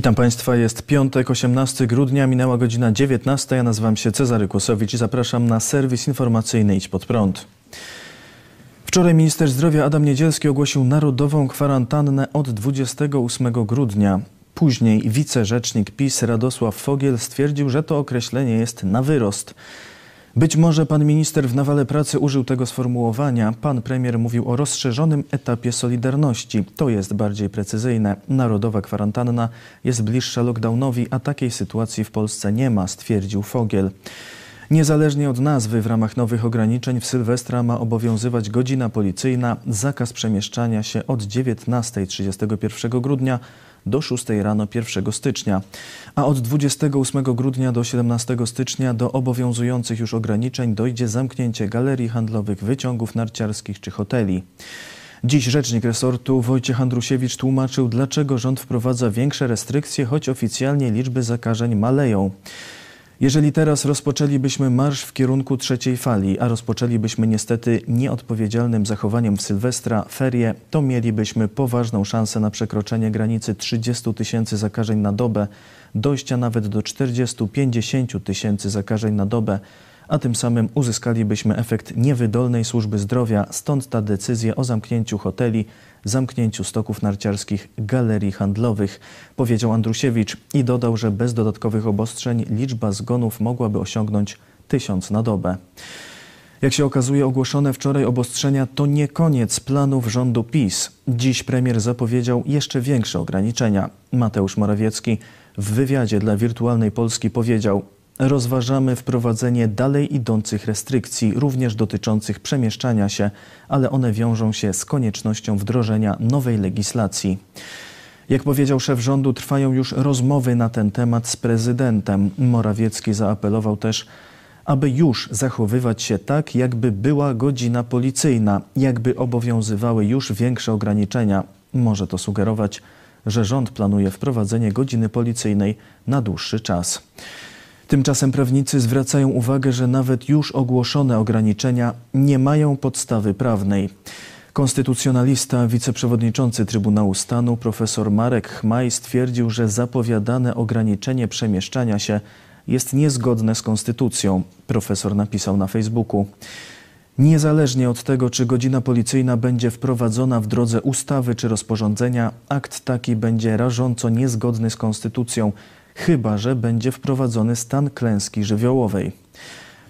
Witam Państwa, jest piątek, 18 grudnia, minęła godzina 19. Ja nazywam się Cezary Kłosowicz i zapraszam na serwis informacyjny Idź Pod Prąd. Wczoraj minister zdrowia Adam Niedzielski ogłosił narodową kwarantannę od 28 grudnia. Później wicerzecznik PiS Radosław Fogiel stwierdził, że to określenie jest na wyrost. Być może pan minister w nawale pracy użył tego sformułowania. Pan premier mówił o rozszerzonym etapie Solidarności. To jest bardziej precyzyjne. Narodowa kwarantanna jest bliższa lockdownowi, a takiej sytuacji w Polsce nie ma, stwierdził Fogiel. Niezależnie od nazwy, w ramach nowych ograniczeń w Sylwestra ma obowiązywać godzina policyjna, zakaz przemieszczania się od 19.31 grudnia do 6 rano 1 stycznia, a od 28 grudnia do 17 stycznia do obowiązujących już ograniczeń dojdzie zamknięcie galerii handlowych, wyciągów narciarskich czy hoteli. Dziś rzecznik resortu Wojciech Andrusiewicz tłumaczył, dlaczego rząd wprowadza większe restrykcje, choć oficjalnie liczby zakażeń maleją. Jeżeli teraz rozpoczęlibyśmy marsz w kierunku trzeciej fali, a rozpoczęlibyśmy niestety nieodpowiedzialnym zachowaniem w Sylwestra ferie, to mielibyśmy poważną szansę na przekroczenie granicy 30 tysięcy zakażeń na dobę, dojścia nawet do 40-50 tysięcy zakażeń na dobę, a tym samym uzyskalibyśmy efekt niewydolnej służby zdrowia, stąd ta decyzja o zamknięciu hoteli, zamknięciu stoków narciarskich, galerii handlowych, powiedział Andrusiewicz i dodał, że bez dodatkowych obostrzeń liczba zgonów mogłaby osiągnąć tysiąc na dobę. Jak się okazuje, ogłoszone wczoraj obostrzenia to nie koniec planów rządu PiS. Dziś premier zapowiedział jeszcze większe ograniczenia. Mateusz Morawiecki w wywiadzie dla Wirtualnej Polski powiedział: rozważamy wprowadzenie dalej idących restrykcji, również dotyczących przemieszczania się, ale one wiążą się z koniecznością wdrożenia nowej legislacji. Jak powiedział szef rządu, trwają już rozmowy na ten temat z prezydentem. Morawiecki zaapelował też, aby już zachowywać się tak, jakby była godzina policyjna, jakby obowiązywały już większe ograniczenia. Może to sugerować, że rząd planuje wprowadzenie godziny policyjnej na dłuższy czas. Tymczasem prawnicy zwracają uwagę, że nawet już ogłoszone ograniczenia nie mają podstawy prawnej. Konstytucjonalista, wiceprzewodniczący Trybunału Stanu profesor Marek Chmaj stwierdził, że zapowiadane ograniczenie przemieszczania się jest niezgodne z konstytucją. Profesor napisał na Facebooku. Niezależnie od tego, czy godzina policyjna będzie wprowadzona w drodze ustawy czy rozporządzenia, akt taki będzie rażąco niezgodny z konstytucją chyba że będzie wprowadzony stan klęski żywiołowej.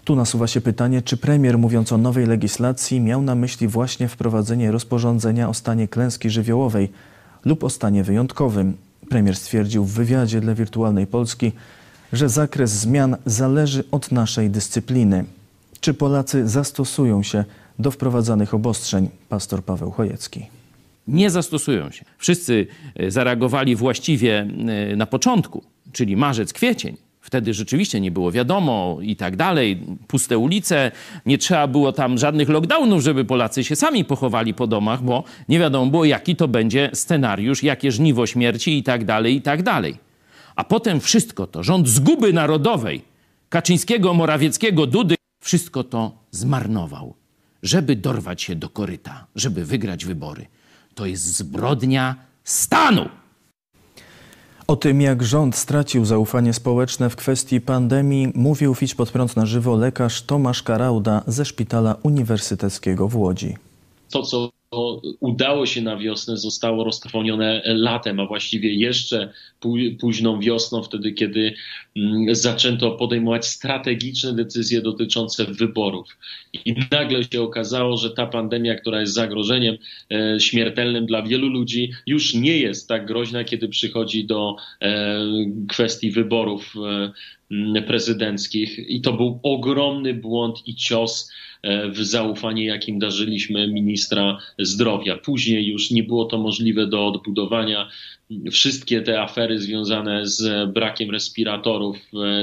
Tu nasuwa się pytanie, czy premier, mówiąc o nowej legislacji, miał na myśli właśnie wprowadzenie rozporządzenia o stanie klęski żywiołowej lub o stanie wyjątkowym. Premier stwierdził w wywiadzie dla Wirtualnej Polski, że zakres zmian zależy od naszej dyscypliny. Czy Polacy zastosują się do wprowadzanych obostrzeń? Pastor Paweł Chojecki. Nie zastosują się. Wszyscy e, zareagowali właściwie e, na początku czyli marzec, kwiecień, wtedy rzeczywiście nie było wiadomo i tak dalej, puste ulice, nie trzeba było tam żadnych lockdownów, żeby Polacy się sami pochowali po domach, bo nie wiadomo było, jaki to będzie scenariusz, jakie żniwo śmierci i tak dalej, i tak dalej. A potem wszystko to, rząd zguby narodowej, Kaczyńskiego, Morawieckiego, Dudy, wszystko to zmarnował, żeby dorwać się do koryta, żeby wygrać wybory. To jest zbrodnia stanu. O tym, jak rząd stracił zaufanie społeczne w kwestii pandemii, mówił Fić pod prąd na żywo lekarz Tomasz Karauda ze Szpitala Uniwersyteckiego w Łodzi. To, co udało się na wiosnę, zostało roztrwonione latem, a właściwie jeszcze późną wiosną, wtedy kiedy mm, zaczęto podejmować strategiczne decyzje dotyczące wyborów. I nagle się okazało, że ta pandemia, która jest zagrożeniem e, śmiertelnym dla wielu ludzi, już nie jest tak groźna, kiedy przychodzi do e, kwestii wyborów e, prezydenckich. I to był ogromny błąd i cios w zaufanie, jakim darzyliśmy ministra zdrowia. Później już nie było to możliwe do odbudowania wszystkie te afery związane z brakiem respiratorów,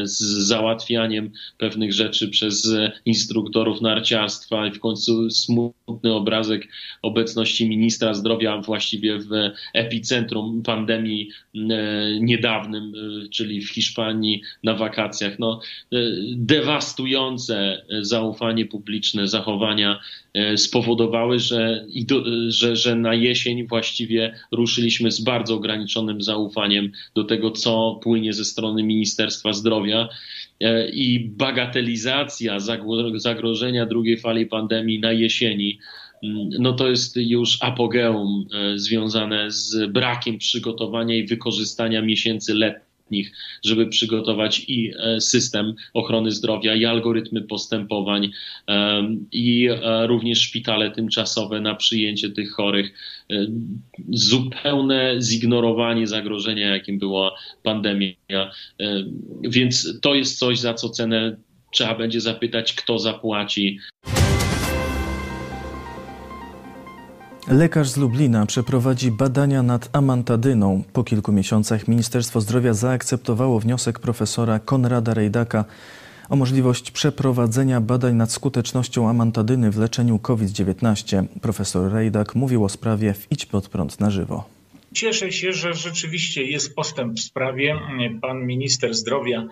z załatwianiem pewnych rzeczy przez instruktorów narciarstwa i w końcu smutny obrazek obecności ministra zdrowia właściwie w epicentrum pandemii e, niedawnym, e, czyli w Hiszpanii na wakacjach. No, e, dewastujące zaufanie publiczne, zachowania spowodowały, że, że, że na jesień właściwie ruszyliśmy z bardzo ograniczonymi ograniczonym zaufaniem do tego, co płynie ze strony Ministerstwa Zdrowia. I bagatelizacja zagrożenia drugiej fali pandemii na jesieni Mm, no to jest już apogeum e, związane z brakiem przygotowania i wykorzystania miesięcy letnich, żeby przygotować i e, system ochrony zdrowia, i algorytmy postępowań, i e, również szpitale tymczasowe na przyjęcie tych chorych. Zupełne zignorowanie zagrożenia, jakim była pandemia. Więc to jest coś, za co cenę trzeba będzie zapytać, kto zapłaci. Lekarz z Lublina przeprowadzi badania nad amantadyną. Po kilku miesiącach Ministerstwo Zdrowia zaakceptowało wniosek profesora Konrada Rejdaka o możliwość przeprowadzenia badań nad skutecznością amantadyny w leczeniu COVID-19. Profesor Rejdak mówił o sprawie w Idź pod prąd na żywo. Cieszę się, że rzeczywiście jest postęp w sprawie. Pan minister zdrowia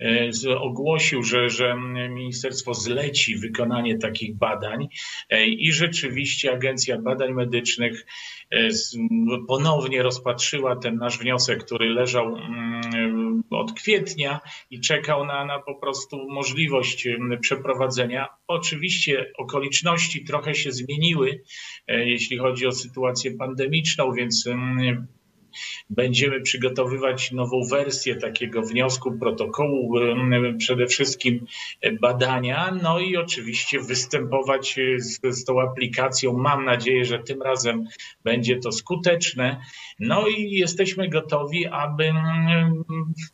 e, ogłosił, że, że ministerstwo zleci wykonanie takich badań e, i rzeczywiście Agencja Badań Medycznych e, ponownie rozpatrzyła ten nasz wniosek, który leżał mm, od kwietnia i czekał na, na po prostu możliwość przeprowadzenia. Oczywiście okoliczności trochę się zmieniły, jeśli chodzi o sytuację pandemiczną, więc Będziemy przygotowywać nową wersję takiego wniosku, protokołu, przede wszystkim badania, no i oczywiście występować z, z tą aplikacją. Mam nadzieję, że tym razem będzie to skuteczne. No i jesteśmy gotowi, aby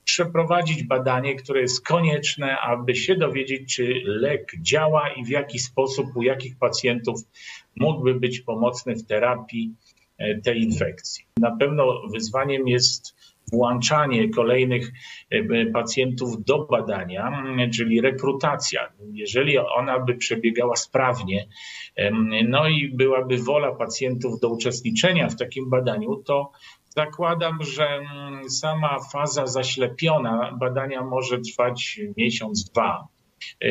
przeprowadzić badanie, które jest konieczne, aby się dowiedzieć, czy lek działa i w jaki sposób, u jakich pacjentów mógłby być pomocny w terapii E, tej infekcji. Na pewno wyzwaniem jest włączanie kolejnych e, pacjentów do badania, czyli rekrutacja. Jeżeli ona by przebiegała sprawnie, no i byłaby wola pacjentów do uczestniczenia w takim badaniu, to zakładam, że sama faza zaślepiona badania może trwać miesiąc, dwa e,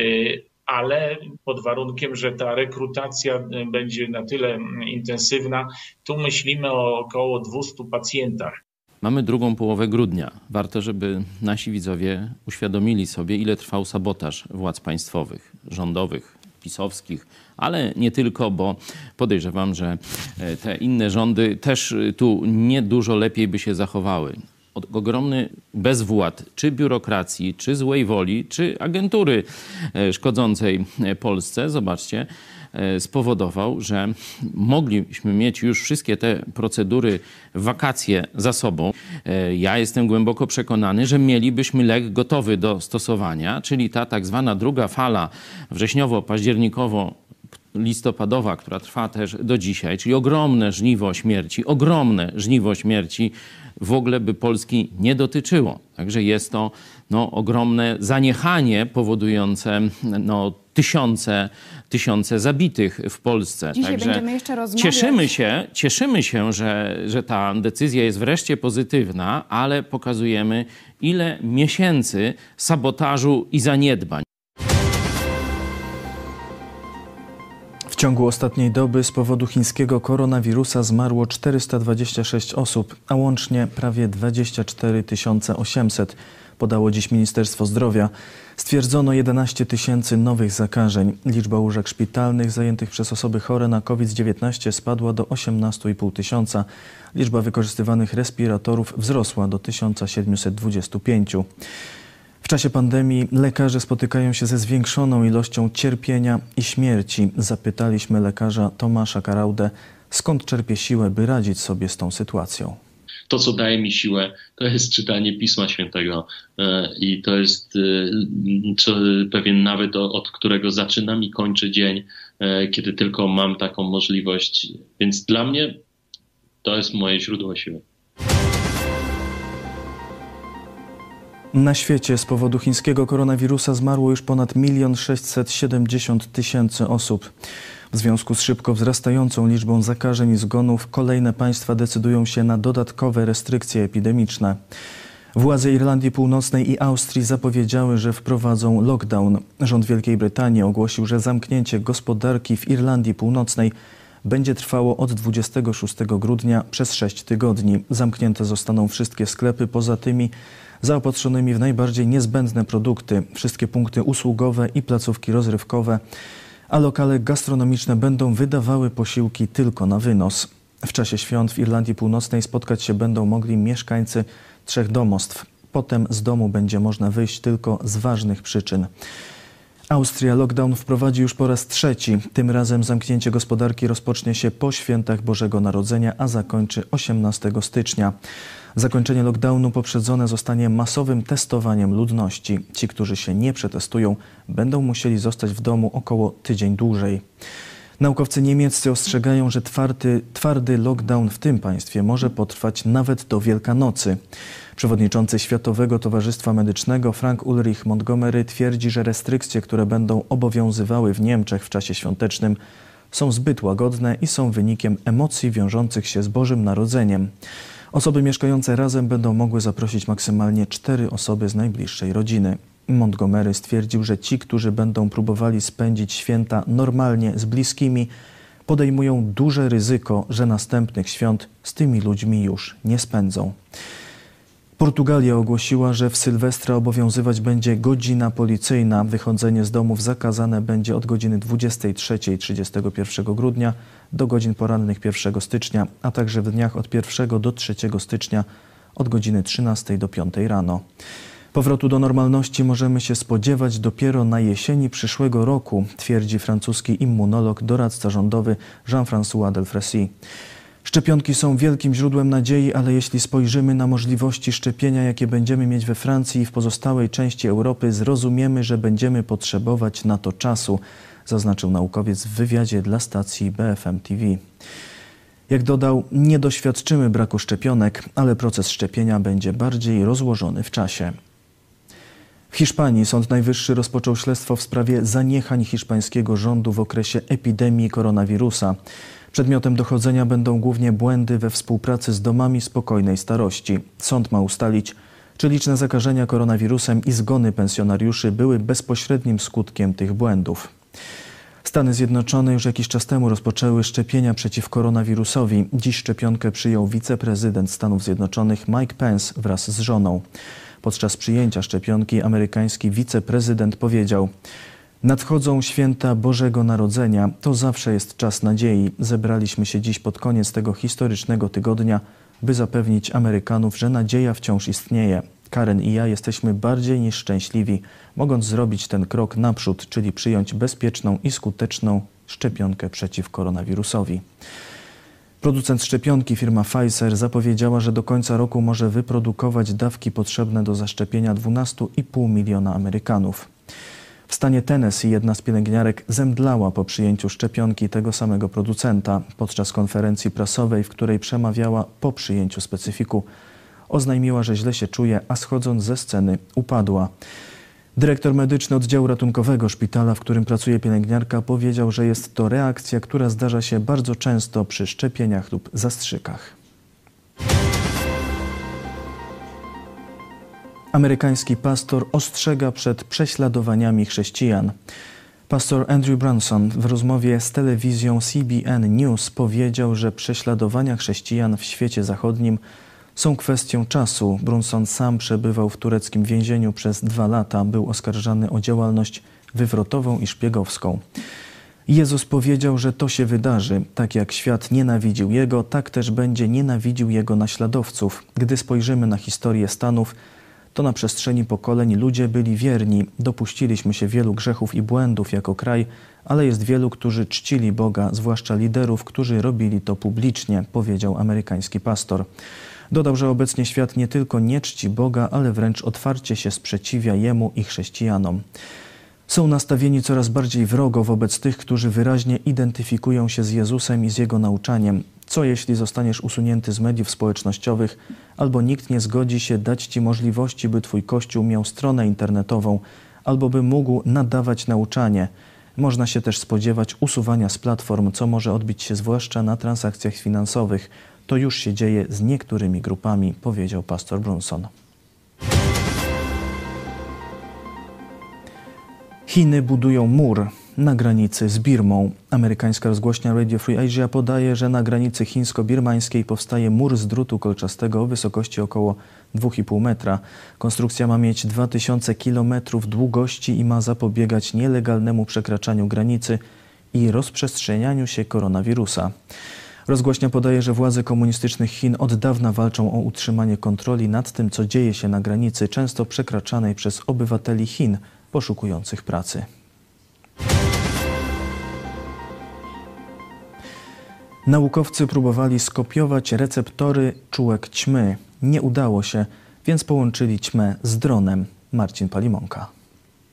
ale pod warunkiem, że ta rekrutacja y, będzie na tyle intensywna. Tu myślimy o około 200 pacjentach. Mamy drugą połowę grudnia. Warto, żeby nasi widzowie uświadomili sobie, ile trwał sabotaż władz państwowych, rządowych, pisowskich, ale nie tylko, bo podejrzewam, że e, te inne rządy też tu nie dużo lepiej by się zachowały ogromny bezwład, czy biurokracji, czy złej woli, czy agentury e, szkodzącej e, Polsce, zobaczcie, e, spowodował, że mogliśmy mieć już wszystkie te procedury, wakacje za sobą. Ja jestem głęboko przekonany, że mielibyśmy lek gotowy do stosowania, czyli ta tak zwana druga fala wrześniowo-październikowo listopadowa, która trwa też do dzisiaj, czyli ogromne żniwo śmierci, ogromne żniwo śmierci w ogóle by Polski nie dotyczyło. Także jest to no, ogromne zaniechanie powodujące no, tysiące, tysiące zabitych w Polsce. Dzisiaj Także będziemy jeszcze rozmawiać. Cieszymy się, cieszymy się że, że ta decyzja jest wreszcie pozytywna, ale pokazujemy, ile miesięcy sabotażu i zaniedbań. Ciągu ostatniej doby z powodu chińskiego koronawirusa zmarło 426 osób, a łącznie prawie 24 800, podało dziś Ministerstwo Zdrowia. Stwierdzono 11 tysięcy nowych zakażeń. Liczba łóżek szpitalnych zajętych przez osoby chore na COVID-19 spadła do 18,5 tysiąca. Liczba wykorzystywanych respiratorów wzrosła do 1725. W czasie pandemii lekarze spotykają się ze zwiększoną ilością cierpienia i śmierci. Zapytaliśmy lekarza Tomasza Karaudę, skąd czerpie siłę, by radzić sobie z tą sytuacją. To, co daje mi siłę, to jest czytanie Pisma Świętego e, i to jest e, pewien nawet od którego zaczynam i kończę dzień, e, kiedy tylko mam taką możliwość. Więc dla mnie to jest moje źródło siły. Na świecie z powodu chińskiego koronawirusa zmarło już ponad 1 670 tysięcy osób. W związku z szybko wzrastającą liczbą zakażeń i zgonów kolejne państwa decydują się na dodatkowe restrykcje epidemiczne. Władze Irlandii Północnej i Austrii zapowiedziały, że wprowadzą lockdown. Rząd Wielkiej Brytanii ogłosił, że zamknięcie gospodarki w Irlandii Północnej będzie trwało od 26 grudnia przez 6 tygodni. Zamknięte zostaną wszystkie sklepy poza tymi zaopatrzonymi w najbardziej niezbędne produkty, wszystkie punkty usługowe i placówki rozrywkowe, a lokale gastronomiczne będą wydawały posiłki tylko na wynos. W czasie świąt w Irlandii Północnej spotkać się będą mogli mieszkańcy trzech domostw. Potem z domu będzie można wyjść tylko z ważnych przyczyn. Austria lockdown wprowadzi już po raz trzeci. Tym razem zamknięcie gospodarki rozpocznie się po świętach Bożego Narodzenia, a zakończy 18 stycznia. Zakończenie lockdownu poprzedzone zostanie masowym testowaniem ludności. Ci, którzy się nie przetestują, będą musieli zostać w domu około tydzień dłużej. Naukowcy niemieccy ostrzegają, że twardy, twardy lockdown w tym państwie może potrwać nawet do Wielkanocy. Przewodniczący Światowego Towarzystwa Medycznego Frank Ulrich Montgomery twierdzi, że restrykcje, które będą obowiązywały w Niemczech w czasie świątecznym, są zbyt łagodne i są wynikiem emocji wiążących się z Bożym Narodzeniem. Osoby mieszkające razem będą mogły zaprosić maksymalnie cztery osoby z najbliższej rodziny. Montgomery stwierdził, że ci, którzy będą próbowali spędzić święta normalnie z bliskimi, podejmują duże ryzyko, że następnych świąt z tymi ludźmi już nie spędzą. Portugalia ogłosiła, że w Sylwestra obowiązywać będzie godzina policyjna. Wychodzenie z domów zakazane będzie od godziny 23 31 grudnia do godzin porannych 1 stycznia, a także w dniach od 1 do 3 stycznia od godziny 13 do 5 rano. Powrotu do normalności możemy się spodziewać dopiero na jesieni przyszłego roku, twierdzi francuski immunolog, doradca rządowy Jean-François Delfrécy. Szczepionki są wielkim źródłem nadziei, ale jeśli spojrzymy na możliwości szczepienia, jakie będziemy mieć we Francji i w pozostałej części Europy, zrozumiemy, że będziemy potrzebować na to czasu, zaznaczył naukowiec w wywiadzie dla stacji BFM TV. Jak dodał, nie doświadczymy braku szczepionek, ale proces szczepienia będzie bardziej rozłożony w czasie. W Hiszpanii Sąd Najwyższy rozpoczął śledztwo w sprawie zaniechań hiszpańskiego rządu w okresie epidemii koronawirusa. Przedmiotem dochodzenia będą głównie błędy we współpracy z domami spokojnej starości. Sąd ma ustalić, czy liczne zakażenia koronawirusem i zgony pensjonariuszy były bezpośrednim skutkiem tych błędów. Stany Zjednoczone już jakiś czas temu rozpoczęły szczepienia przeciw koronawirusowi. Dziś szczepionkę przyjął wiceprezydent Stanów Zjednoczonych Mike Pence wraz z żoną. Podczas przyjęcia szczepionki amerykański wiceprezydent powiedział: Nadchodzą święta Bożego Narodzenia. To zawsze jest czas nadziei. Zebraliśmy się dziś pod koniec tego historycznego tygodnia, by zapewnić Amerykanów, że nadzieja wciąż istnieje. Karen i ja jesteśmy bardziej niż szczęśliwi, mogąc zrobić ten krok naprzód, czyli przyjąć bezpieczną i skuteczną szczepionkę przeciw koronawirusowi. Producent szczepionki firma Pfizer zapowiedziała, że do końca roku może wyprodukować dawki potrzebne do zaszczepienia 12,5 miliona Amerykanów. W stanie Tennessee jedna z pielęgniarek zemdlała po przyjęciu szczepionki tego samego producenta. Podczas konferencji prasowej, w której przemawiała po przyjęciu specyfiku, oznajmiła, że źle się czuje, a schodząc ze sceny upadła. Dyrektor medyczny oddziału ratunkowego szpitala, w którym pracuje pielęgniarka, powiedział, że jest to reakcja, która zdarza się bardzo często przy szczepieniach lub zastrzykach. Amerykański pastor ostrzega przed prześladowaniami chrześcijan. Pastor Andrew Brunson w rozmowie z telewizją CBN News powiedział, że prześladowania chrześcijan w świecie zachodnim są kwestią czasu. Brunson sam przebywał w tureckim więzieniu przez dwa lata. Był oskarżany o działalność wywrotową i szpiegowską. Jezus powiedział, że to się wydarzy. Tak jak świat nienawidził Jego, tak też będzie nienawidził Jego naśladowców. Gdy spojrzymy na historię Stanów, to na przestrzeni pokoleń ludzie byli wierni. Dopuściliśmy się wielu grzechów i błędów jako kraj, ale jest wielu, którzy czcili Boga, zwłaszcza liderów, którzy robili to publicznie, powiedział amerykański pastor. Dodał, że obecnie świat nie tylko nie czci Boga, ale wręcz otwarcie się sprzeciwia Jemu i chrześcijanom. Są nastawieni coraz bardziej wrogo wobec tych, którzy wyraźnie identyfikują się z Jezusem i z Jego nauczaniem. Co jeśli zostaniesz usunięty z mediów społecznościowych, albo nikt nie zgodzi się dać Ci możliwości, by Twój Kościół miał stronę internetową, albo by mógł nadawać nauczanie? Można się też spodziewać usuwania z platform, co może odbić się zwłaszcza na transakcjach finansowych. To już się dzieje z niektórymi grupami, powiedział pastor Brunson. Chiny budują mur. na granicy z Birmą. Amerykańska rozgłośnia Radio Free Asia podaje, że na granicy chińsko-birmańskiej powstaje mur z drutu kolczastego o wysokości około 2,5 metra. Konstrukcja ma mieć 2000 km długości i ma zapobiegać nielegalnemu przekraczaniu granicy i rozprzestrzenianiu się koronawirusa. Rozgłośnia podaje, że władze komunistycznych Chin od dawna walczą o utrzymanie kontroli nad tym, co dzieje się na granicy, często przekraczanej przez obywateli Chin poszukujących pracy. Naukowcy próbowali skopiować receptory czułek ćmy. Nie udało się, więc połączyli ćmę z dronem. Marcin Palimonka.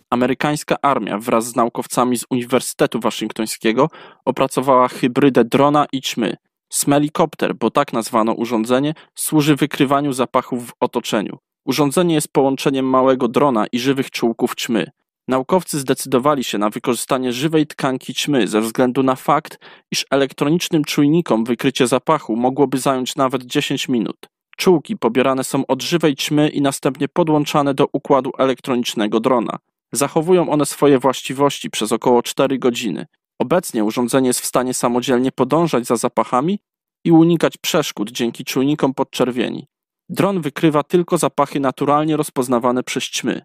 Amerykańska armia wraz z naukowcami z Uniwersytetu Waszyngtońskiego opracowała hybrydę drona i ćmy. Smelikopter, bo tak nazwano urządzenie, służy wykrywaniu zapachów w otoczeniu. Urządzenie jest połączeniem małego drona i żywych czułków ćmy. Naukowcy zdecydowali się na wykorzystanie żywej tkanki ćmy ze względu na fakt, iż elektronicznym czujnikom wykrycie zapachu mogłoby zająć nawet 10 minut. Czułki pobierane są od żywej ćmy i następnie podłączane do układu elektronicznego drona. Zachowują one swoje właściwości przez około 4 godziny. Obecnie urządzenie jest w stanie samodzielnie podążać za zapachami i unikać przeszkód dzięki czujnikom podczerwieni. Dron wykrywa tylko zapachy naturalnie rozpoznawane przez ćmy.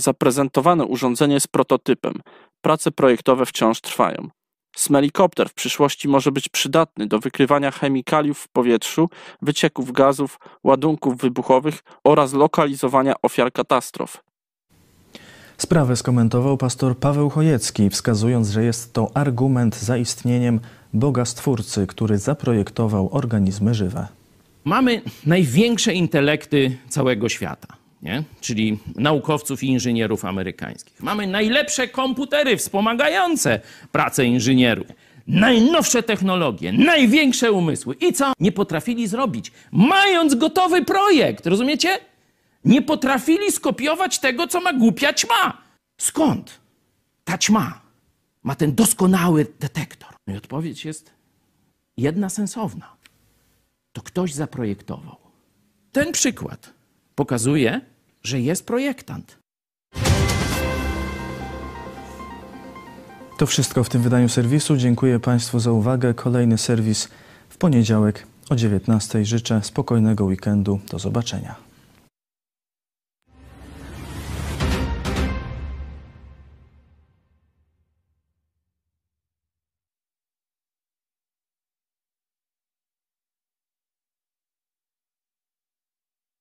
Zaprezentowane urządzenie jest prototypem. Prace projektowe wciąż trwają. Smelikopter w przyszłości może być przydatny do wykrywania chemikaliów w powietrzu, wycieków gazów, ładunków wybuchowych oraz lokalizowania ofiar katastrof. Sprawę skomentował pastor Paweł Chojecki, wskazując, że jest to argument za istnieniem Boga Stwórcy, który zaprojektował organizmy żywe. Mamy największe intelekty całego świata. Nie? czyli naukowców i inżynierów amerykańskich. Mamy najlepsze komputery wspomagające pracę inżynierów, najnowsze technologie, największe umysły. I co? Nie potrafili zrobić, mając gotowy projekt, rozumiecie? Nie potrafili skopiować tego, co ma głupia ćma. Skąd ta ćma ma ten doskonały detektor? No i odpowiedź jest jedna sensowna. To ktoś zaprojektował. Ten przykład pokazuje, że jest projektant. To wszystko w tym wydaniu serwisu. Dziękuję Państwu za uwagę. Kolejny serwis w poniedziałek o 19:00. Życzę spokojnego weekendu. Do zobaczenia.